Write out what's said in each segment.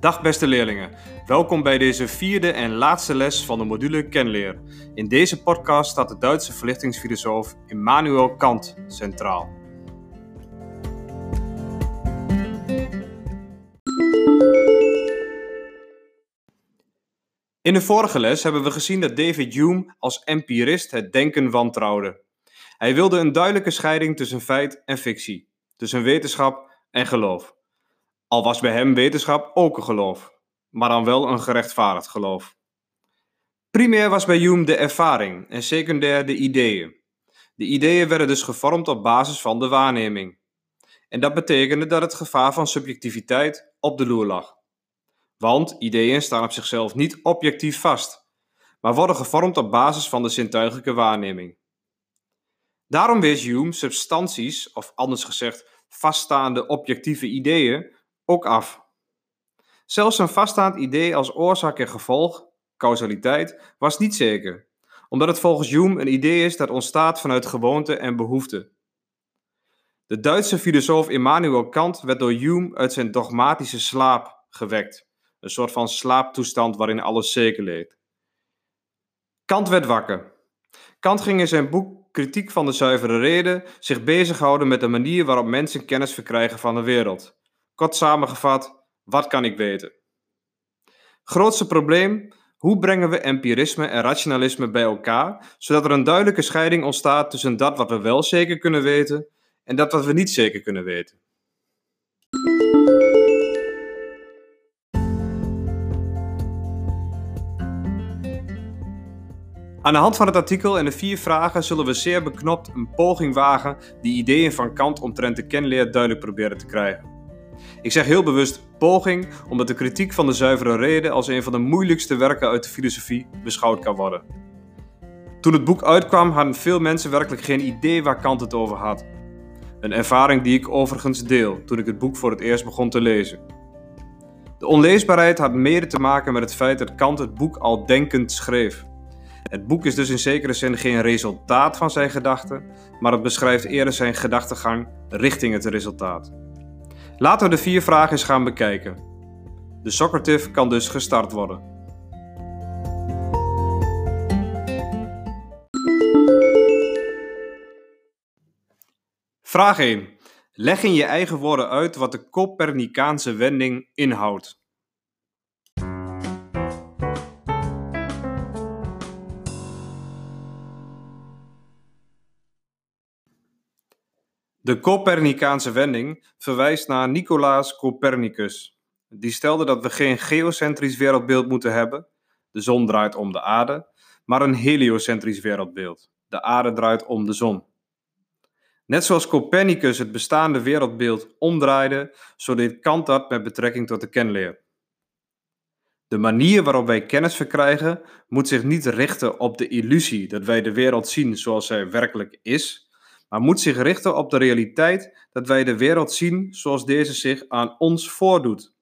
Dag beste leerlingen, welkom bij deze vierde en laatste les van de module Kenleer. In deze podcast staat de Duitse verlichtingsfilosoof Immanuel Kant centraal. In de vorige les hebben we gezien dat David Hume als empirist het denken wantrouwde. Hij wilde een duidelijke scheiding tussen feit en fictie, tussen wetenschap en geloof. Al was bij hem wetenschap ook een geloof, maar dan wel een gerechtvaardigd geloof. Primair was bij Hume de ervaring en secundair de ideeën. De ideeën werden dus gevormd op basis van de waarneming. En dat betekende dat het gevaar van subjectiviteit op de loer lag. Want ideeën staan op zichzelf niet objectief vast, maar worden gevormd op basis van de zintuigelijke waarneming. Daarom wees Hume substanties, of anders gezegd vaststaande objectieve ideeën, ook af. Zelfs een vaststaand idee als oorzaak en gevolg, causaliteit, was niet zeker, omdat het volgens Hume een idee is dat ontstaat vanuit gewoonte en behoefte. De Duitse filosoof Immanuel Kant werd door Hume uit zijn dogmatische slaap gewekt, een soort van slaaptoestand waarin alles zeker leek. Kant werd wakker. Kant ging in zijn boek Kritiek van de zuivere reden zich bezighouden met de manier waarop mensen kennis verkrijgen van de wereld. Kort samengevat, wat kan ik weten? Grootste probleem, hoe brengen we empirisme en rationalisme bij elkaar, zodat er een duidelijke scheiding ontstaat tussen dat wat we wel zeker kunnen weten en dat wat we niet zeker kunnen weten? Aan de hand van het artikel en de vier vragen zullen we zeer beknopt een poging wagen die ideeën van Kant omtrent de kenleer duidelijk proberen te krijgen. Ik zeg heel bewust poging, omdat de kritiek van de zuivere reden als een van de moeilijkste werken uit de filosofie beschouwd kan worden. Toen het boek uitkwam, hadden veel mensen werkelijk geen idee waar Kant het over had. Een ervaring die ik overigens deel toen ik het boek voor het eerst begon te lezen. De onleesbaarheid had mede te maken met het feit dat Kant het boek al denkend schreef. Het boek is dus in zekere zin geen resultaat van zijn gedachten, maar het beschrijft eerder zijn gedachtegang richting het resultaat. Laten we de vier vragen eens gaan bekijken. De Socrative kan dus gestart worden. Vraag 1. Leg in je eigen woorden uit wat de Copernicaanse wending inhoudt. De Copernicaanse wending verwijst naar Nicolaas Copernicus. Die stelde dat we geen geocentrisch wereldbeeld moeten hebben, de zon draait om de aarde, maar een heliocentrisch wereldbeeld, de aarde draait om de zon. Net zoals Copernicus het bestaande wereldbeeld omdraaide, zo deed Kant dat met betrekking tot de kenleer. De manier waarop wij kennis verkrijgen moet zich niet richten op de illusie dat wij de wereld zien zoals zij werkelijk is, maar moet zich richten op de realiteit dat wij de wereld zien zoals deze zich aan ons voordoet.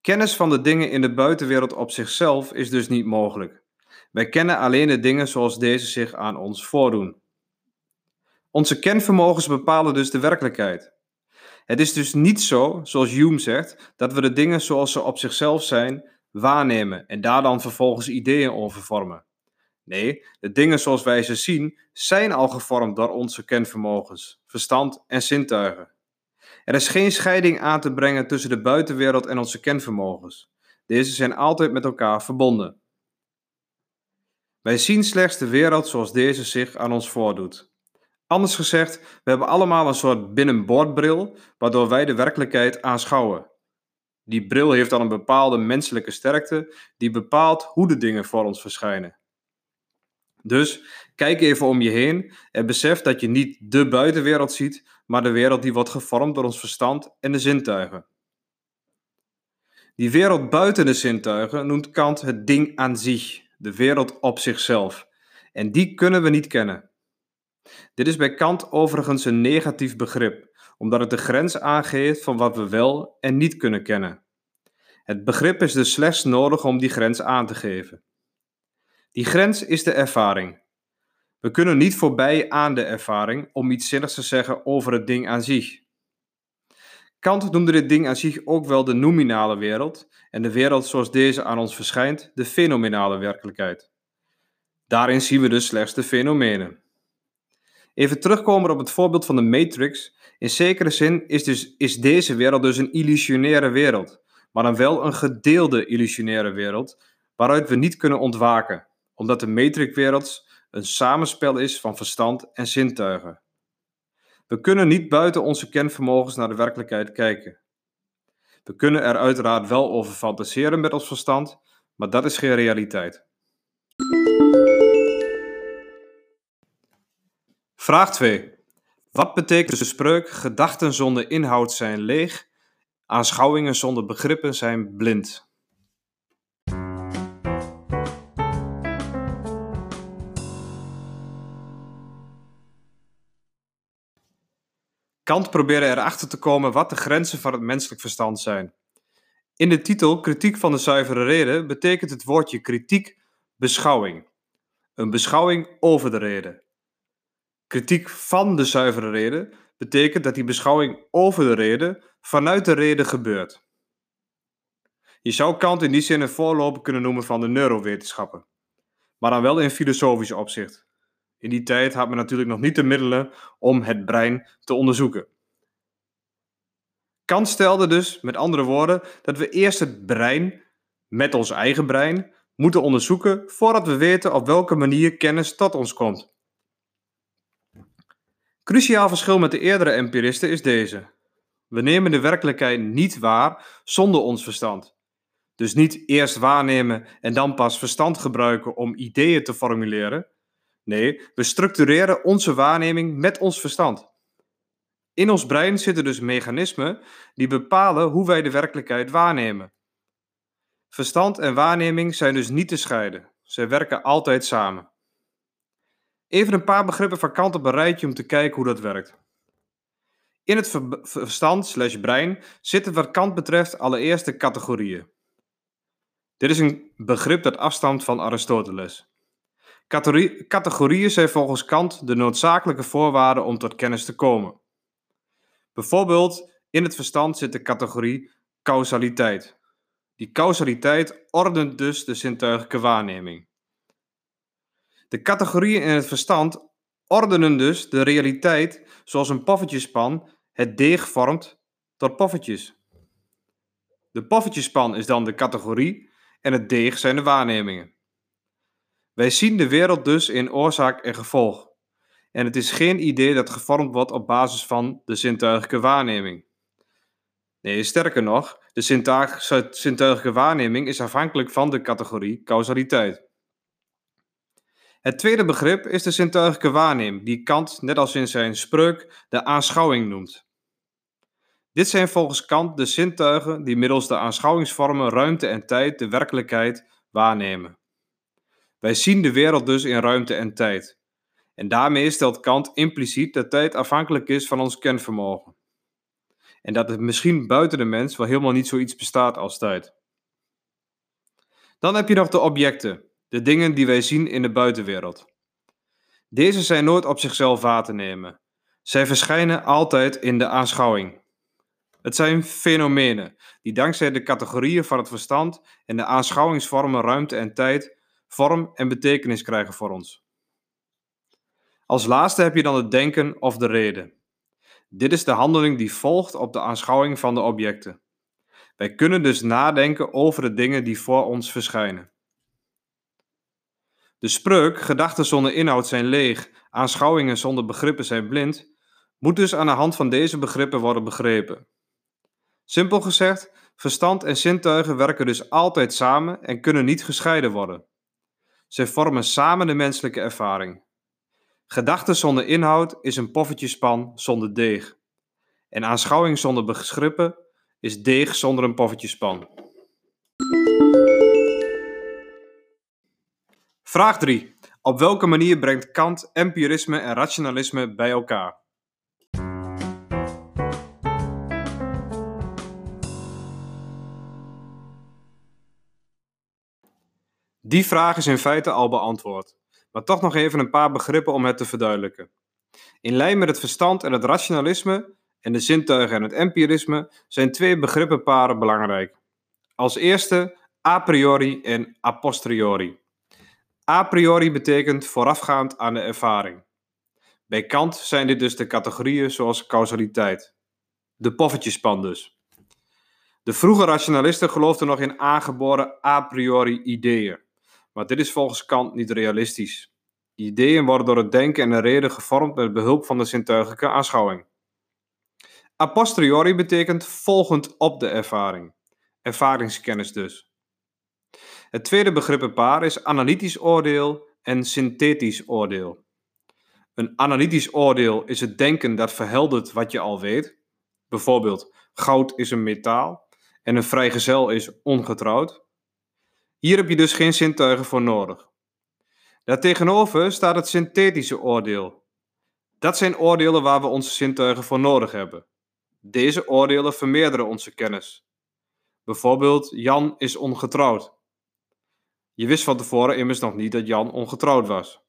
Kennis van de dingen in de buitenwereld op zichzelf is dus niet mogelijk. Wij kennen alleen de dingen zoals deze zich aan ons voordoen. Onze kenvermogens bepalen dus de werkelijkheid. Het is dus niet zo, zoals Hume zegt, dat we de dingen zoals ze op zichzelf zijn waarnemen en daar dan vervolgens ideeën over vormen. Nee, de dingen zoals wij ze zien, zijn al gevormd door onze kenvermogens, verstand en zintuigen. Er is geen scheiding aan te brengen tussen de buitenwereld en onze kenvermogens. Deze zijn altijd met elkaar verbonden. Wij zien slechts de wereld zoals deze zich aan ons voordoet. Anders gezegd, we hebben allemaal een soort binnenboordbril waardoor wij de werkelijkheid aanschouwen. Die bril heeft dan een bepaalde menselijke sterkte die bepaalt hoe de dingen voor ons verschijnen. Dus kijk even om je heen en besef dat je niet de buitenwereld ziet, maar de wereld die wordt gevormd door ons verstand en de zintuigen. Die wereld buiten de zintuigen noemt Kant het ding aan zich, de wereld op zichzelf. En die kunnen we niet kennen. Dit is bij Kant overigens een negatief begrip, omdat het de grens aangeeft van wat we wel en niet kunnen kennen. Het begrip is dus slechts nodig om die grens aan te geven. Die grens is de ervaring. We kunnen niet voorbij aan de ervaring om iets zinnigs te zeggen over het ding aan zich. Kant noemde dit ding aan zich ook wel de nominale wereld en de wereld zoals deze aan ons verschijnt, de fenomenale werkelijkheid. Daarin zien we dus slechts de fenomenen. Even terugkomen op het voorbeeld van de Matrix. In zekere zin is, dus, is deze wereld dus een illusionaire wereld, maar dan wel een gedeelde illusionaire wereld, waaruit we niet kunnen ontwaken, omdat de Matrix-wereld een samenspel is van verstand en zintuigen. We kunnen niet buiten onze kenvermogens naar de werkelijkheid kijken. We kunnen er uiteraard wel over fantaseren met ons verstand, maar dat is geen realiteit. Vraag 2. Wat betekent de spreuk gedachten zonder inhoud zijn leeg, aanschouwingen zonder begrippen zijn blind? Kant probeerde erachter te komen wat de grenzen van het menselijk verstand zijn. In de titel Kritiek van de zuivere reden betekent het woordje kritiek beschouwing. Een beschouwing over de reden. Kritiek van de zuivere reden betekent dat die beschouwing over de reden vanuit de reden gebeurt. Je zou Kant in die zin een voorloper kunnen noemen van de neurowetenschappen, maar dan wel in filosofisch opzicht. In die tijd had men natuurlijk nog niet de middelen om het brein te onderzoeken. Kant stelde dus, met andere woorden, dat we eerst het brein, met ons eigen brein, moeten onderzoeken voordat we weten op welke manier kennis tot ons komt. Cruciaal verschil met de eerdere empiristen is deze. We nemen de werkelijkheid niet waar zonder ons verstand. Dus niet eerst waarnemen en dan pas verstand gebruiken om ideeën te formuleren. Nee, we structureren onze waarneming met ons verstand. In ons brein zitten dus mechanismen die bepalen hoe wij de werkelijkheid waarnemen. Verstand en waarneming zijn dus niet te scheiden. Zij werken altijd samen. Even een paar begrippen van Kant op een rijtje om te kijken hoe dat werkt. In het verstand slash brein zitten wat Kant betreft allereerst de categorieën. Dit is een begrip dat afstamt van Aristoteles. Categorieën zijn volgens Kant de noodzakelijke voorwaarden om tot kennis te komen. Bijvoorbeeld in het verstand zit de categorie causaliteit. Die causaliteit ordent dus de zintuiglijke waarneming. De categorieën in het verstand ordenen dus de realiteit zoals een poffertjespan het deeg vormt tot poffertjes. De poffertjespan is dan de categorie en het deeg zijn de waarnemingen. Wij zien de wereld dus in oorzaak en gevolg. En het is geen idee dat gevormd wordt op basis van de zintuiglijke waarneming. Nee, sterker nog, de zintuiglijke waarneming is afhankelijk van de categorie causaliteit. Het tweede begrip is de zintuiglijke waarneming, die Kant, net als in zijn spreuk, de aanschouwing noemt. Dit zijn volgens Kant de zintuigen die middels de aanschouwingsvormen ruimte en tijd de werkelijkheid waarnemen. Wij zien de wereld dus in ruimte en tijd. En daarmee stelt Kant impliciet dat tijd afhankelijk is van ons kenvermogen. En dat het misschien buiten de mens wel helemaal niet zoiets bestaat als tijd. Dan heb je nog de objecten, de dingen die wij zien in de buitenwereld. Deze zijn nooit op zichzelf waar te nemen. Zij verschijnen altijd in de aanschouwing. Het zijn fenomenen die dankzij de categorieën van het verstand en de aanschouwingsvormen ruimte en tijd vorm en betekenis krijgen voor ons. Als laatste heb je dan het denken of de reden. Dit is de handeling die volgt op de aanschouwing van de objecten. Wij kunnen dus nadenken over de dingen die voor ons verschijnen. De spreuk, gedachten zonder inhoud zijn leeg, aanschouwingen zonder begrippen zijn blind, moet dus aan de hand van deze begrippen worden begrepen. Simpel gezegd, verstand en zintuigen werken dus altijd samen en kunnen niet gescheiden worden. Zij vormen samen de menselijke ervaring. Gedachten zonder inhoud is een poffertjespan zonder deeg. En aanschouwing zonder begrippen is deeg zonder een poffertjespan. Vraag 3. Op welke manier brengt Kant empirisme en rationalisme bij elkaar? Die vraag is in feite al beantwoord, maar toch nog even een paar begrippen om het te verduidelijken. In lijn met het verstand en het rationalisme en de zintuigen en het empirisme zijn twee begrippenparen belangrijk. Als eerste a priori en a posteriori. A priori betekent voorafgaand aan de ervaring. Bij Kant zijn dit dus de categorieën zoals causaliteit. De poffertjespan dus. De vroege rationalisten geloofden nog in aangeboren a priori ideeën. Maar dit is volgens Kant niet realistisch. Ideeën worden door het denken en de reden gevormd met behulp van de zintuigelijke aanschouwing. A posteriori betekent volgend op de ervaring. Ervaringskennis dus. Het tweede begrippenpaar is analytisch oordeel en synthetisch oordeel. Een analytisch oordeel is het denken dat verheldert wat je al weet. Bijvoorbeeld, goud is een metaal en een vrijgezel is ongetrouwd. Hier heb je dus geen zintuigen voor nodig. Daartegenover staat het synthetische oordeel. Dat zijn oordelen waar we onze zintuigen voor nodig hebben. Deze oordelen vermeerderen onze kennis. Bijvoorbeeld, Jan is ongetrouwd. Je wist van tevoren immers nog niet dat Jan ongetrouwd was.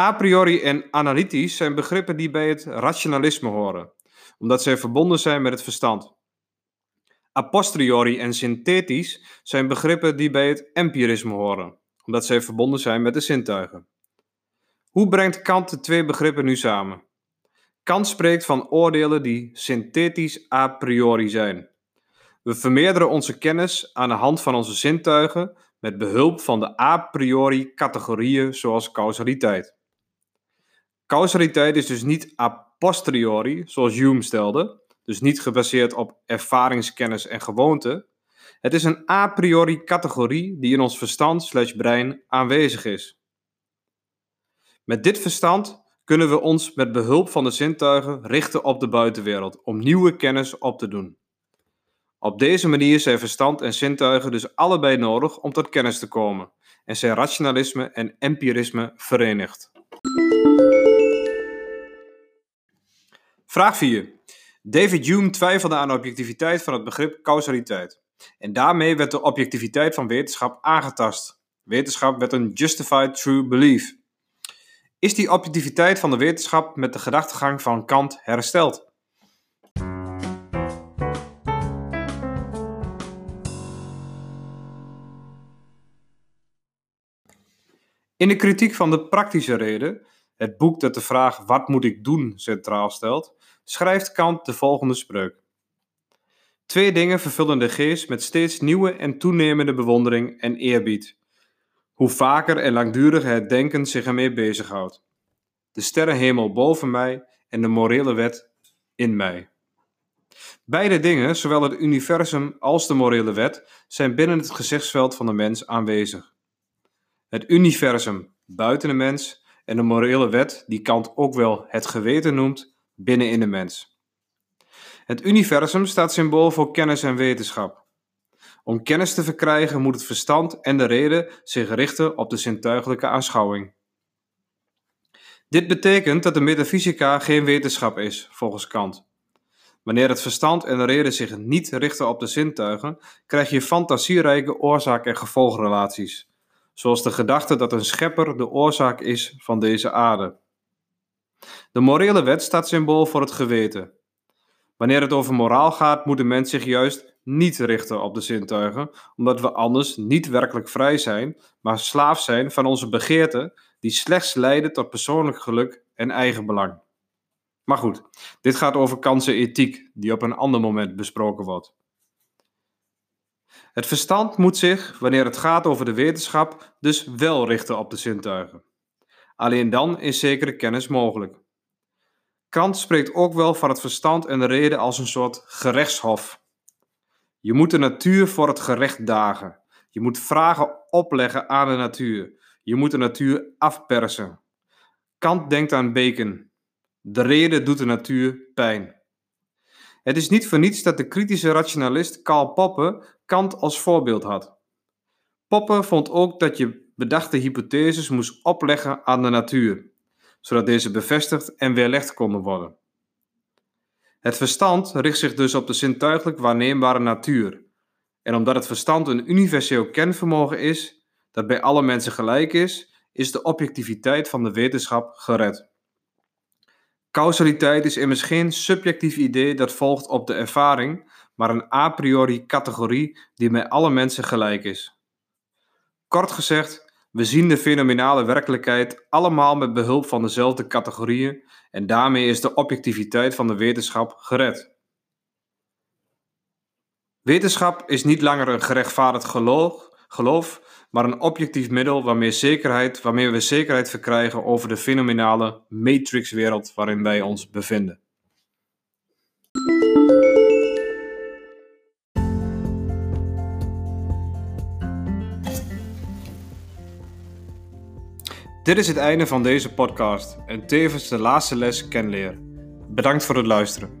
A priori en analytisch zijn begrippen die bij het rationalisme horen, omdat zij verbonden zijn met het verstand. A posteriori en synthetisch zijn begrippen die bij het empirisme horen, omdat zij verbonden zijn met de zintuigen. Hoe brengt Kant de twee begrippen nu samen? Kant spreekt van oordelen die synthetisch a priori zijn. We vermeerderen onze kennis aan de hand van onze zintuigen met behulp van de a priori categorieën zoals causaliteit. Causaliteit is dus niet a posteriori, zoals Hume stelde, dus niet gebaseerd op ervaringskennis en gewoonte. Het is een a priori categorie die in ons verstand slash brein aanwezig is. Met dit verstand kunnen we ons met behulp van de zintuigen richten op de buitenwereld om nieuwe kennis op te doen. Op deze manier zijn verstand en zintuigen dus allebei nodig om tot kennis te komen en zijn rationalisme en empirisme verenigd. Vraag 4. David Hume twijfelde aan de objectiviteit van het begrip causaliteit. En daarmee werd de objectiviteit van wetenschap aangetast. Wetenschap werd een justified true belief. Is die objectiviteit van de wetenschap met de gedachtegang van Kant hersteld? In de kritiek van de praktische reden, het boek dat de vraag wat moet ik doen centraal stelt, schrijft Kant de volgende spreuk. Twee dingen vervullen de geest met steeds nieuwe en toenemende bewondering en eerbied. Hoe vaker en langduriger het denken zich ermee bezighoudt. De sterrenhemel boven mij en de morele wet in mij. Beide dingen, zowel het universum als de morele wet, zijn binnen het gezichtsveld van de mens aanwezig. Het universum buiten de mens en de morele wet, die Kant ook wel het geweten noemt, binnenin de mens. Het universum staat symbool voor kennis en wetenschap. Om kennis te verkrijgen moet het verstand en de reden zich richten op de zintuigelijke aanschouwing. Dit betekent dat de metafysica geen wetenschap is, volgens Kant. Wanneer het verstand en de reden zich niet richten op de zintuigen, krijg je fantasierijke oorzaak- en gevolgrelaties, zoals de gedachte dat een schepper de oorzaak is van deze aarde. De morele wet staat symbool voor het geweten. Wanneer het over moraal gaat, moet de mens zich juist niet richten op de zintuigen, omdat we anders niet werkelijk vrij zijn, maar slaaf zijn van onze begeerten, die slechts leiden tot persoonlijk geluk en eigenbelang. Maar goed, dit gaat over kansenethiek, die op een ander moment besproken wordt. Het verstand moet zich, wanneer het gaat over de wetenschap, dus wel richten op de zintuigen. Alleen dan is zekere kennis mogelijk. Kant spreekt ook wel van het verstand en de reden als een soort gerechtshof. Je moet de natuur voor het gerecht dagen. Je moet vragen opleggen aan de natuur. Je moet de natuur afpersen. Kant denkt aan bacon. De reden doet de natuur pijn. Het is niet voor niets dat de kritische rationalist Karl Popper Kant als voorbeeld had. Popper vond ook dat je bedachte hypotheses moest opleggen aan de natuur, zodat deze bevestigd en weerlegd konden worden. Het verstand richt zich dus op de zintuigelijk waarneembare natuur. En omdat het verstand een universeel kenvermogen is, dat bij alle mensen gelijk is, is de objectiviteit van de wetenschap gered. Causaliteit is immers geen subjectief idee dat volgt op de ervaring, maar een a priori categorie die bij alle mensen gelijk is. Kort gezegd, we zien de fenomenale werkelijkheid allemaal met behulp van dezelfde categorieën en daarmee is de objectiviteit van de wetenschap gered. Wetenschap is niet langer een gerechtvaardigd geloof, geloof, maar een objectief middel waarmee, zekerheid, waarmee we zekerheid verkrijgen over de fenomenale matrixwereld waarin wij ons bevinden. Dit is het einde van deze podcast en tevens de laatste les kenleer. Bedankt voor het luisteren.